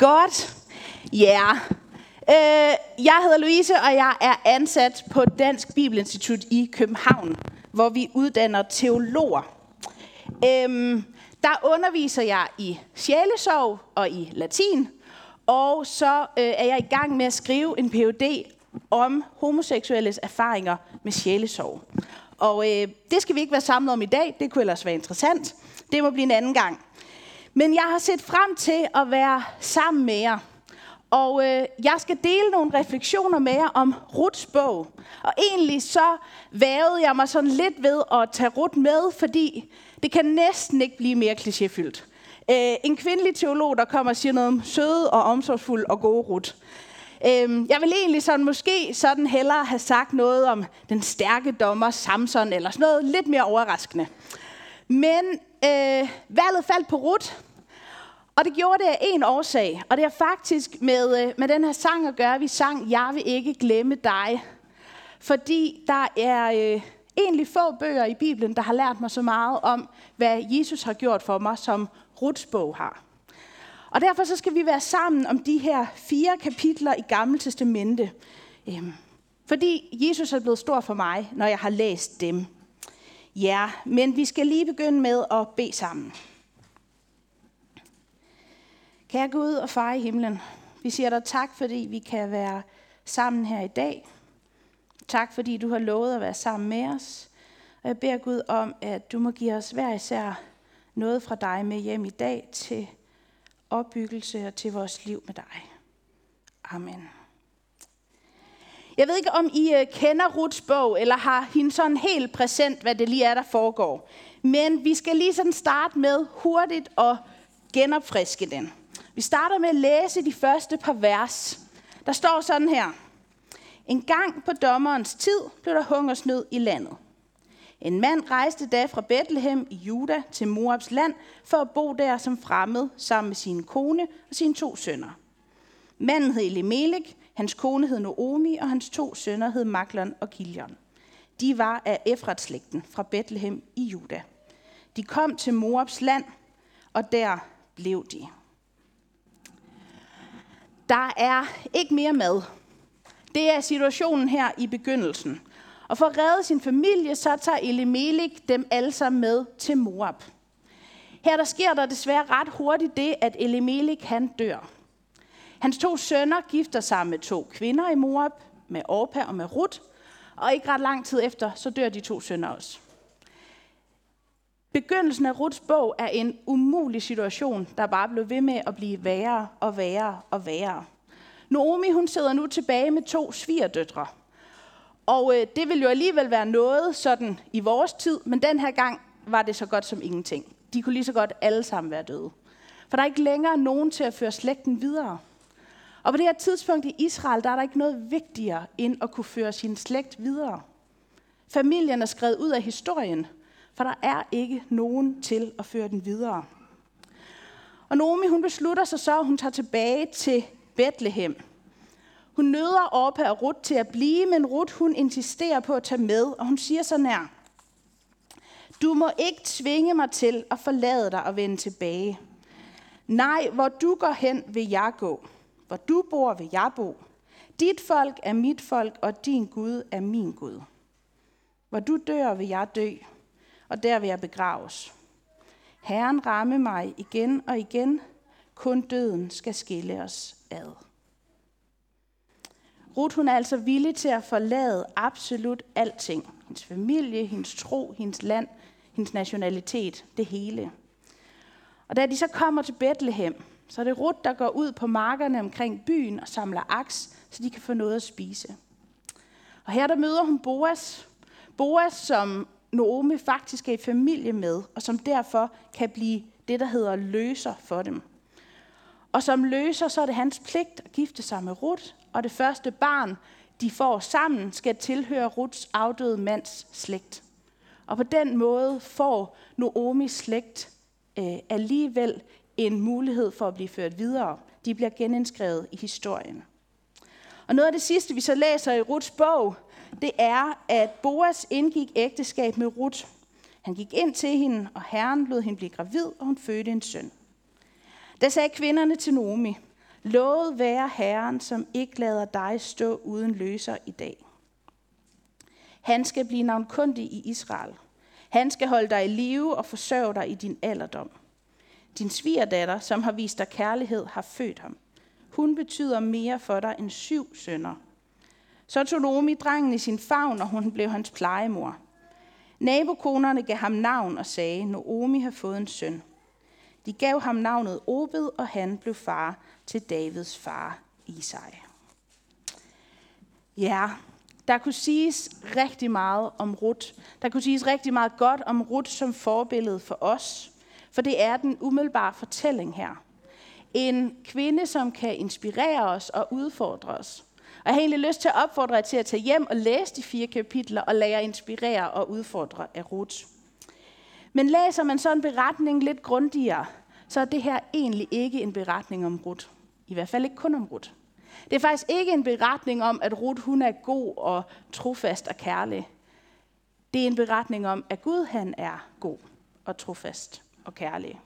Godt. Ja. Yeah. Øh, jeg hedder Louise, og jeg er ansat på Dansk Bibelinstitut i København, hvor vi uddanner teologer. Øhm, der underviser jeg i sjælesorg og i latin, og så øh, er jeg i gang med at skrive en Ph.D. om homoseksuelles erfaringer med sjælesorg. Og øh, det skal vi ikke være samlet om i dag, det kunne ellers være interessant. Det må blive en anden gang. Men jeg har set frem til at være sammen med jer. Og øh, jeg skal dele nogle refleksioner med jer om Ruts bog. Og egentlig så vævede jeg mig sådan lidt ved at tage Rut med, fordi det kan næsten ikke blive mere klichéfyldt. Øh, en kvindelig teolog, der kommer og siger noget om søde og omsorgsfuld og gode Rut. Øh, jeg vil egentlig sådan, måske sådan hellere have sagt noget om den stærke dommer Samson, eller sådan noget lidt mere overraskende. Men øh, valget faldt på Rut, og det gjorde det af en årsag, og det er faktisk med, øh, med den her sang at gøre. Vi sang, jeg vil ikke glemme dig. Fordi der er øh, egentlig få bøger i Bibelen, der har lært mig så meget om, hvad Jesus har gjort for mig, som Ruts bog har. Og derfor så skal vi være sammen om de her fire kapitler i Gamle Testamente. Øhm, fordi Jesus er blevet stor for mig, når jeg har læst dem. Ja, men vi skal lige begynde med at bede sammen. Kære Gud og far i himlen, vi siger dig tak, fordi vi kan være sammen her i dag. Tak, fordi du har lovet at være sammen med os. Og jeg beder Gud om, at du må give os hver især noget fra dig med hjem i dag til opbyggelse og til vores liv med dig. Amen. Jeg ved ikke, om I øh, kender Ruts bog, eller har hende sådan helt præsent, hvad det lige er, der foregår. Men vi skal lige sådan starte med hurtigt at genopfriske den. Vi starter med at læse de første par vers. Der står sådan her. En gang på dommerens tid blev der hungersnød i landet. En mand rejste da fra Bethlehem i Juda til Moabs land for at bo der som fremmed sammen med sin kone og sine to sønner. Manden hed Elimelech, hans kone hed Noomi, og hans to sønner hed Maklon og Kilion. De var af Efrat-slægten fra Bethlehem i Juda. De kom til Moabs land, og der blev de. Der er ikke mere mad. Det er situationen her i begyndelsen. Og for at redde sin familie, så tager Elimelech dem alle sammen med til Moab. Her der sker der desværre ret hurtigt det, at Elimelech han dør. Hans to sønner gifter sig med to kvinder i Moab, med Orpa og med Rut, og ikke ret lang tid efter, så dør de to sønner også. Begyndelsen af Ruts bog er en umulig situation, der bare blev ved med at blive værre og værre og værre. Naomi hun sidder nu tilbage med to svigerdøtre. Og øh, det vil jo alligevel være noget sådan i vores tid, men den her gang var det så godt som ingenting. De kunne lige så godt alle sammen være døde. For der er ikke længere nogen til at føre slægten videre. Og på det her tidspunkt i Israel, der er der ikke noget vigtigere end at kunne føre sin slægt videre. Familien er skrevet ud af historien, for der er ikke nogen til at føre den videre. Og Naomi, hun beslutter sig så, at hun tager tilbage til Bethlehem. Hun nøder Orpa og Ruth til at blive, men Ruth hun insisterer på at tage med, og hun siger så nær, Du må ikke tvinge mig til at forlade dig og vende tilbage. Nej, hvor du går hen, vil jeg gå. Hvor du bor, vil jeg bo. Dit folk er mit folk, og din Gud er min Gud. Hvor du dør, vil jeg dø, og der vil jeg begraves. Herren ramme mig igen og igen. Kun døden skal skille os ad. Ruth hun er altså villig til at forlade absolut alting. Hendes familie, hendes tro, hendes land, hendes nationalitet, det hele. Og da de så kommer til Bethlehem, så er det Rut, der går ud på markerne omkring byen og samler aks, så de kan få noget at spise. Og her der møder hun Boas. Boas, som Naomi faktisk er i familie med, og som derfor kan blive det, der hedder løser for dem. Og som løser, så er det hans pligt at gifte sig med Rut, og det første barn, de får sammen, skal tilhøre Ruts afdøde mands slægt. Og på den måde får Noomis slægt øh, alligevel en mulighed for at blive ført videre. De bliver genindskrevet i historien. Og noget af det sidste, vi så læser i Ruths bog, det er, at Boas indgik ægteskab med Ruth. Han gik ind til hende, og Herren lod hende blive gravid, og hun fødte en søn. Da sagde kvinderne til Nomi, Lovet være Herren, som ikke lader dig stå uden løser i dag. Han skal blive navnkundig i Israel. Han skal holde dig i live og forsørge dig i din alderdom. Din svigerdatter, som har vist dig kærlighed, har født ham. Hun betyder mere for dig end syv sønner. Så tog Naomi drengen i sin favn, og hun blev hans plejemor. Nabokonerne gav ham navn og sagde, Naomi har fået en søn. De gav ham navnet Obed, og han blev far til Davids far Isai. Ja, der kunne siges rigtig meget om Rut. Der kunne siges rigtig meget godt om Rut som forbillede for os. For det er den umiddelbare fortælling her. En kvinde, som kan inspirere os og udfordre os. Og jeg har egentlig lyst til at opfordre jer til at tage hjem og læse de fire kapitler og lade jer inspirere og udfordre af Ruth. Men læser man så en beretning lidt grundigere, så er det her egentlig ikke en beretning om Ruth. I hvert fald ikke kun om Ruth. Det er faktisk ikke en beretning om, at Ruth hun er god og trofast og kærlig. Det er en beretning om, at Gud han er god og trofast og kærlige.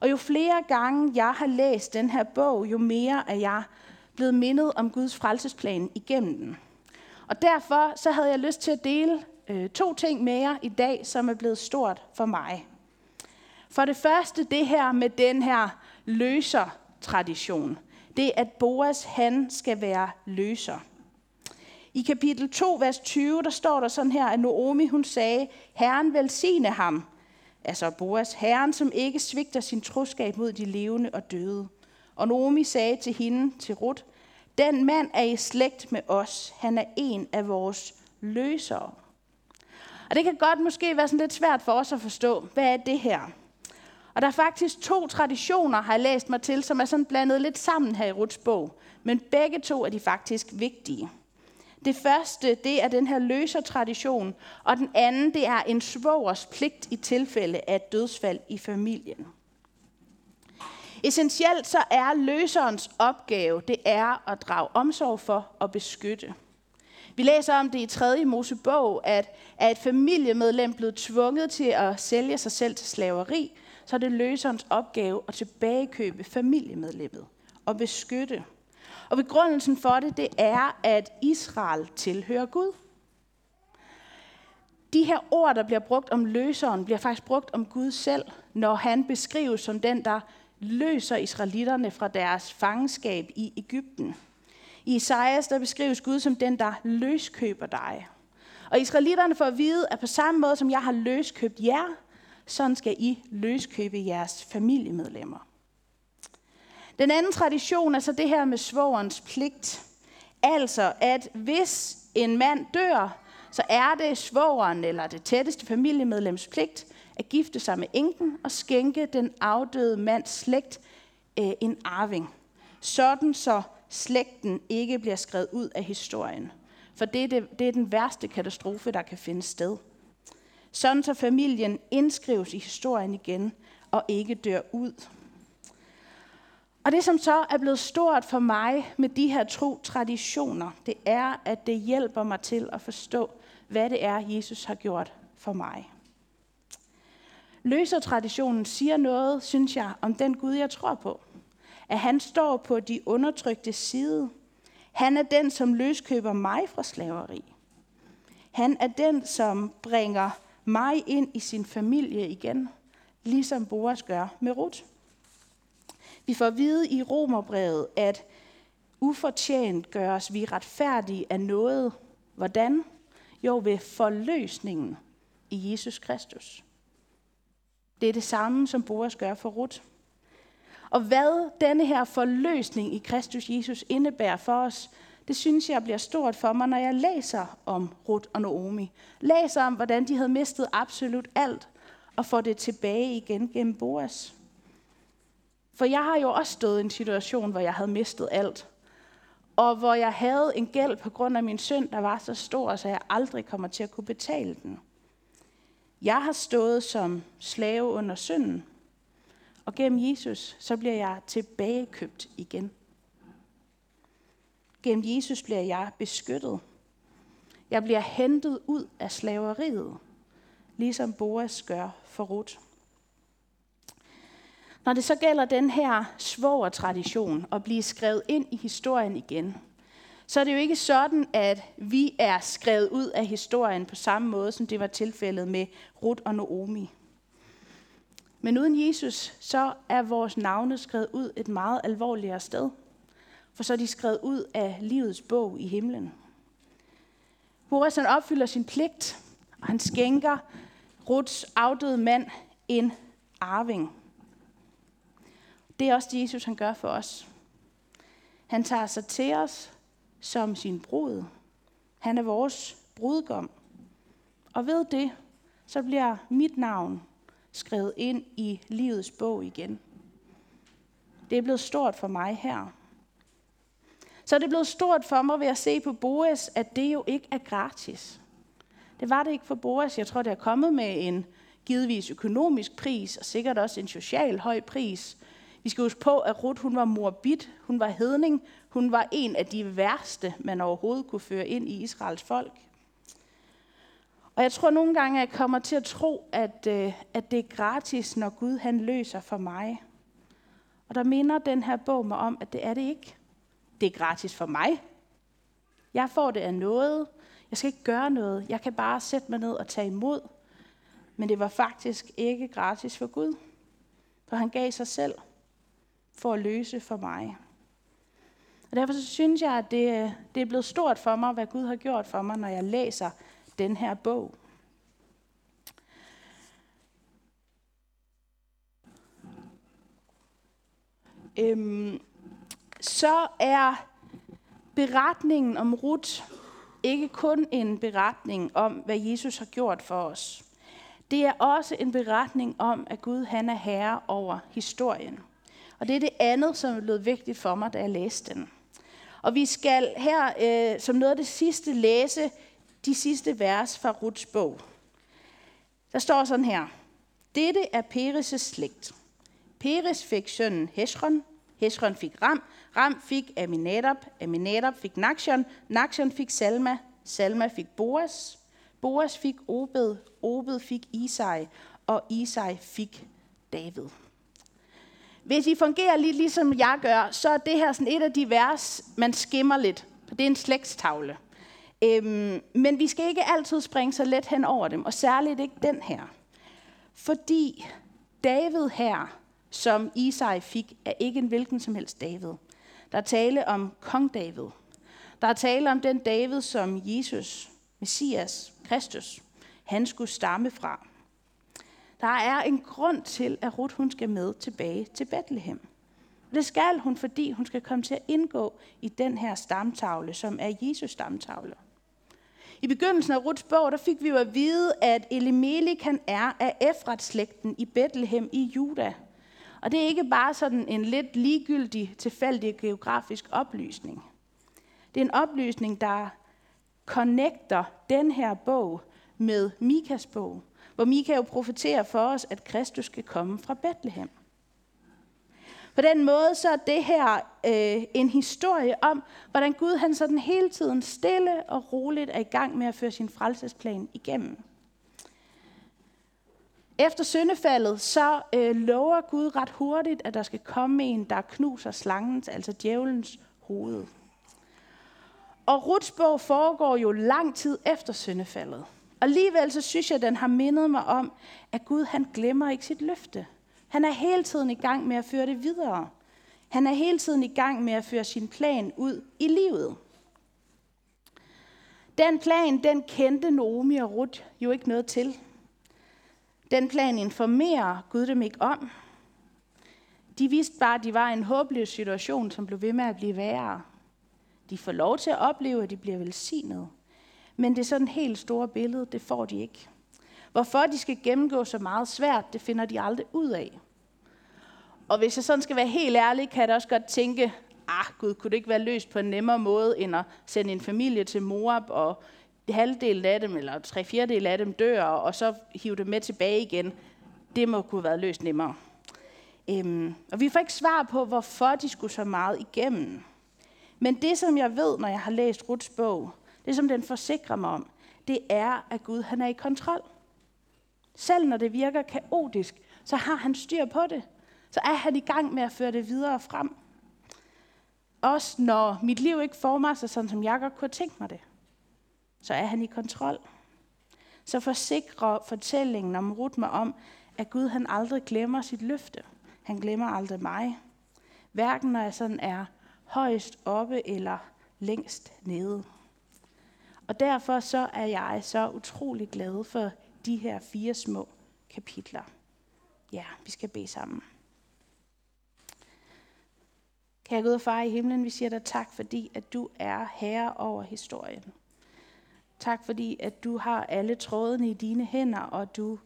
Og jo flere gange jeg har læst den her bog, jo mere er jeg blevet mindet om Guds frelsesplan igennem den. Og derfor så havde jeg lyst til at dele øh, to ting med jer i dag, som er blevet stort for mig. For det første det her med den her løser-tradition. Det at Boas han skal være løser. I kapitel 2, vers 20, der står der sådan her, at Naomi hun sagde, Herren velsigne ham, altså Boas, Herren som ikke svigter sin troskab mod de levende og døde. Og Naomi sagde til hende, til Ruth, den mand er i slægt med os. Han er en af vores løsere. Og det kan godt måske være sådan lidt svært for os at forstå, hvad er det her? Og der er faktisk to traditioner, har jeg læst mig til, som er sådan blandet lidt sammen her i Ruts bog. Men begge to er de faktisk vigtige. Det første, det er den her løser-tradition, og den anden, det er en svogers pligt i tilfælde af et dødsfald i familien. Essentielt så er løserens opgave, det er at drage omsorg for og beskytte. Vi læser om det i 3. Mosebog, at er et familiemedlem blevet tvunget til at sælge sig selv til slaveri, så er det løserens opgave at tilbagekøbe familiemedlemmet og beskytte. Og begrundelsen for det, det er, at Israel tilhører Gud. De her ord, der bliver brugt om løseren, bliver faktisk brugt om Gud selv, når han beskrives som den, der løser israelitterne fra deres fangenskab i Ægypten. I Isaias der beskrives Gud som den, der løskøber dig. Og israelitterne får at vide, at på samme måde som jeg har løskøbt jer, sådan skal I løskøbe jeres familiemedlemmer. Den anden tradition er så det her med svogerens pligt. Altså, at hvis en mand dør, så er det svogeren eller det tætteste familiemedlems pligt at gifte sig med enken og skænke den afdøde mands slægt øh, en arving. Sådan så slægten ikke bliver skrevet ud af historien. For det er, det, det er den værste katastrofe, der kan finde sted. Sådan så familien indskrives i historien igen og ikke dør ud. Og det, som så er blevet stort for mig med de her to traditioner, det er, at det hjælper mig til at forstå, hvad det er, Jesus har gjort for mig. Løsertraditionen siger noget, synes jeg, om den Gud, jeg tror på. At han står på de undertrykte side. Han er den, som løskøber mig fra slaveri. Han er den, som bringer mig ind i sin familie igen, ligesom Boas gør med Ruth. Vi får at vide i Romerbrevet, at ufortjent gøres vi retfærdige af noget. Hvordan? Jo, ved forløsningen i Jesus Kristus. Det er det samme, som Boas gør for Ruth. Og hvad denne her forløsning i Kristus Jesus indebærer for os, det synes jeg bliver stort for mig, når jeg læser om Ruth og Naomi. Læser om, hvordan de havde mistet absolut alt, og får det tilbage igen gennem Boas. For jeg har jo også stået i en situation, hvor jeg havde mistet alt. Og hvor jeg havde en gæld på grund af min synd, der var så stor, så jeg aldrig kommer til at kunne betale den. Jeg har stået som slave under synden, og gennem Jesus, så bliver jeg tilbagekøbt igen. Gennem Jesus bliver jeg beskyttet. Jeg bliver hentet ud af slaveriet, ligesom Boas gør for Ruth. Når det så gælder den her svogertradition at blive skrevet ind i historien igen, så er det jo ikke sådan, at vi er skrevet ud af historien på samme måde, som det var tilfældet med Ruth og Naomi. Men uden Jesus, så er vores navne skrevet ud et meget alvorligere sted. For så er de skrevet ud af livets bog i himlen. Boris han opfylder sin pligt, og han skænker Ruts afdøde mand en arving. Det er også det, Jesus han gør for os. Han tager sig til os som sin brud. Han er vores brudgom. Og ved det, så bliver mit navn skrevet ind i livets bog igen. Det er blevet stort for mig her. Så er det blevet stort for mig ved at se på Boas, at det jo ikke er gratis. Det var det ikke for Boas. Jeg tror, det er kommet med en givetvis økonomisk pris, og sikkert også en social høj pris. Vi skal huske på, at Ruth hun var morbid, hun var hedning, hun var en af de værste, man overhovedet kunne føre ind i Israels folk. Og jeg tror nogle gange, at jeg kommer til at tro, at, øh, at det er gratis, når Gud han løser for mig. Og der minder den her bog mig om, at det er det ikke. Det er gratis for mig. Jeg får det af noget. Jeg skal ikke gøre noget. Jeg kan bare sætte mig ned og tage imod. Men det var faktisk ikke gratis for Gud. For han gav sig selv for at løse for mig. Og derfor så synes jeg, at det, øh, det er blevet stort for mig, hvad Gud har gjort for mig, når jeg læser den her bog. Øhm, så er beretningen om Ruth ikke kun en beretning om, hvad Jesus har gjort for os. Det er også en beretning om, at Gud han er herre over historien. Og det er det andet, som er blevet vigtigt for mig, da jeg læste den. Og vi skal her øh, som noget af det sidste læse de sidste vers fra Ruts bog. Der står sådan her. Dette er Peres' slægt. Peres fik sønnen Hesron, Hesron fik Ram, Ram fik Aminadab, Aminadab fik Nakshon, Nakshon fik Salma, Salma fik Boas, Boas fik Obed, Obed fik Isai, og Isai fik David. Hvis I fungerer lidt ligesom jeg gør, så er det her sådan et af de vers, man skimmer lidt. Det er en slægtstavle. Øhm, men vi skal ikke altid springe så let hen over dem, og særligt ikke den her. Fordi David her, som Isai fik, er ikke en hvilken som helst David. Der er tale om kong David. Der er tale om den David, som Jesus, Messias, Kristus, han skulle stamme fra. Der er en grund til, at Ruth hun skal med tilbage til Bethlehem. Det skal hun, fordi hun skal komme til at indgå i den her stamtavle, som er Jesus stamtavle. I begyndelsen af Ruths bog, der fik vi jo at vide, at Elimelik han er af Efrat-slægten i Bethlehem i Juda. Og det er ikke bare sådan en lidt ligegyldig, tilfældig geografisk oplysning. Det er en oplysning, der connecter den her bog med Mikas bog, hvor Mika jo profeterer for os, at Kristus skal komme fra Bethlehem. På den måde så er det her øh, en historie om, hvordan Gud han sådan hele tiden stille og roligt er i gang med at føre sin frelsesplan igennem. Efter syndefaldet, så øh, lover Gud ret hurtigt, at der skal komme en, der knuser slangens, altså djævelens hoved. Og Ruts bog foregår jo lang tid efter syndefaldet. Og alligevel så synes jeg, at den har mindet mig om, at Gud han glemmer ikke sit løfte. Han er hele tiden i gang med at føre det videre. Han er hele tiden i gang med at føre sin plan ud i livet. Den plan, den kendte Naomi og Ruth jo ikke noget til. Den plan informerer Gud dem ikke om. De vidste bare, at de var i en håbløs situation, som blev ved med at blive værre. De får lov til at opleve, at de bliver velsignet. Men det er sådan helt store billede, det får de ikke. Hvorfor de skal gennemgå så meget svært, det finder de aldrig ud af. Og hvis jeg sådan skal være helt ærlig, kan jeg også godt tænke, ah gud, kunne det ikke være løst på en nemmere måde, end at sende en familie til Moab, og halvdelen af dem, eller tre fjerdedel af dem dør, og så hive dem med tilbage igen. Det må kunne have været løst nemmere. Øhm, og vi får ikke svar på, hvorfor de skulle så meget igennem. Men det, som jeg ved, når jeg har læst Ruts bog, det som den forsikrer mig om, det er, at Gud han er i kontrol. Selv når det virker kaotisk, så har han styr på det. så er han i gang med at føre det videre frem. Også når mit liv ikke former sig sådan, som jeg godt kunne tænke mig det, så er han i kontrol. Så forsikrer fortællingen om Ruth mig om, at Gud han aldrig glemmer sit løfte. Han glemmer aldrig mig. Hverken når jeg sådan er højst oppe eller længst nede. Og derfor så er jeg så utrolig glad for de her fire små kapitler. Ja, vi skal bede sammen. Kære Gud og far i himlen, vi siger dig tak, fordi at du er herre over historien. Tak fordi, at du har alle trådene i dine hænder, og du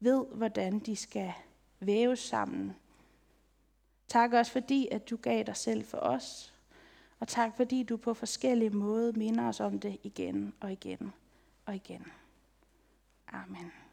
ved, hvordan de skal væves sammen. Tak også fordi, at du gav dig selv for os. Og tak fordi du på forskellige måder minder os om det igen og igen og igen. Amen.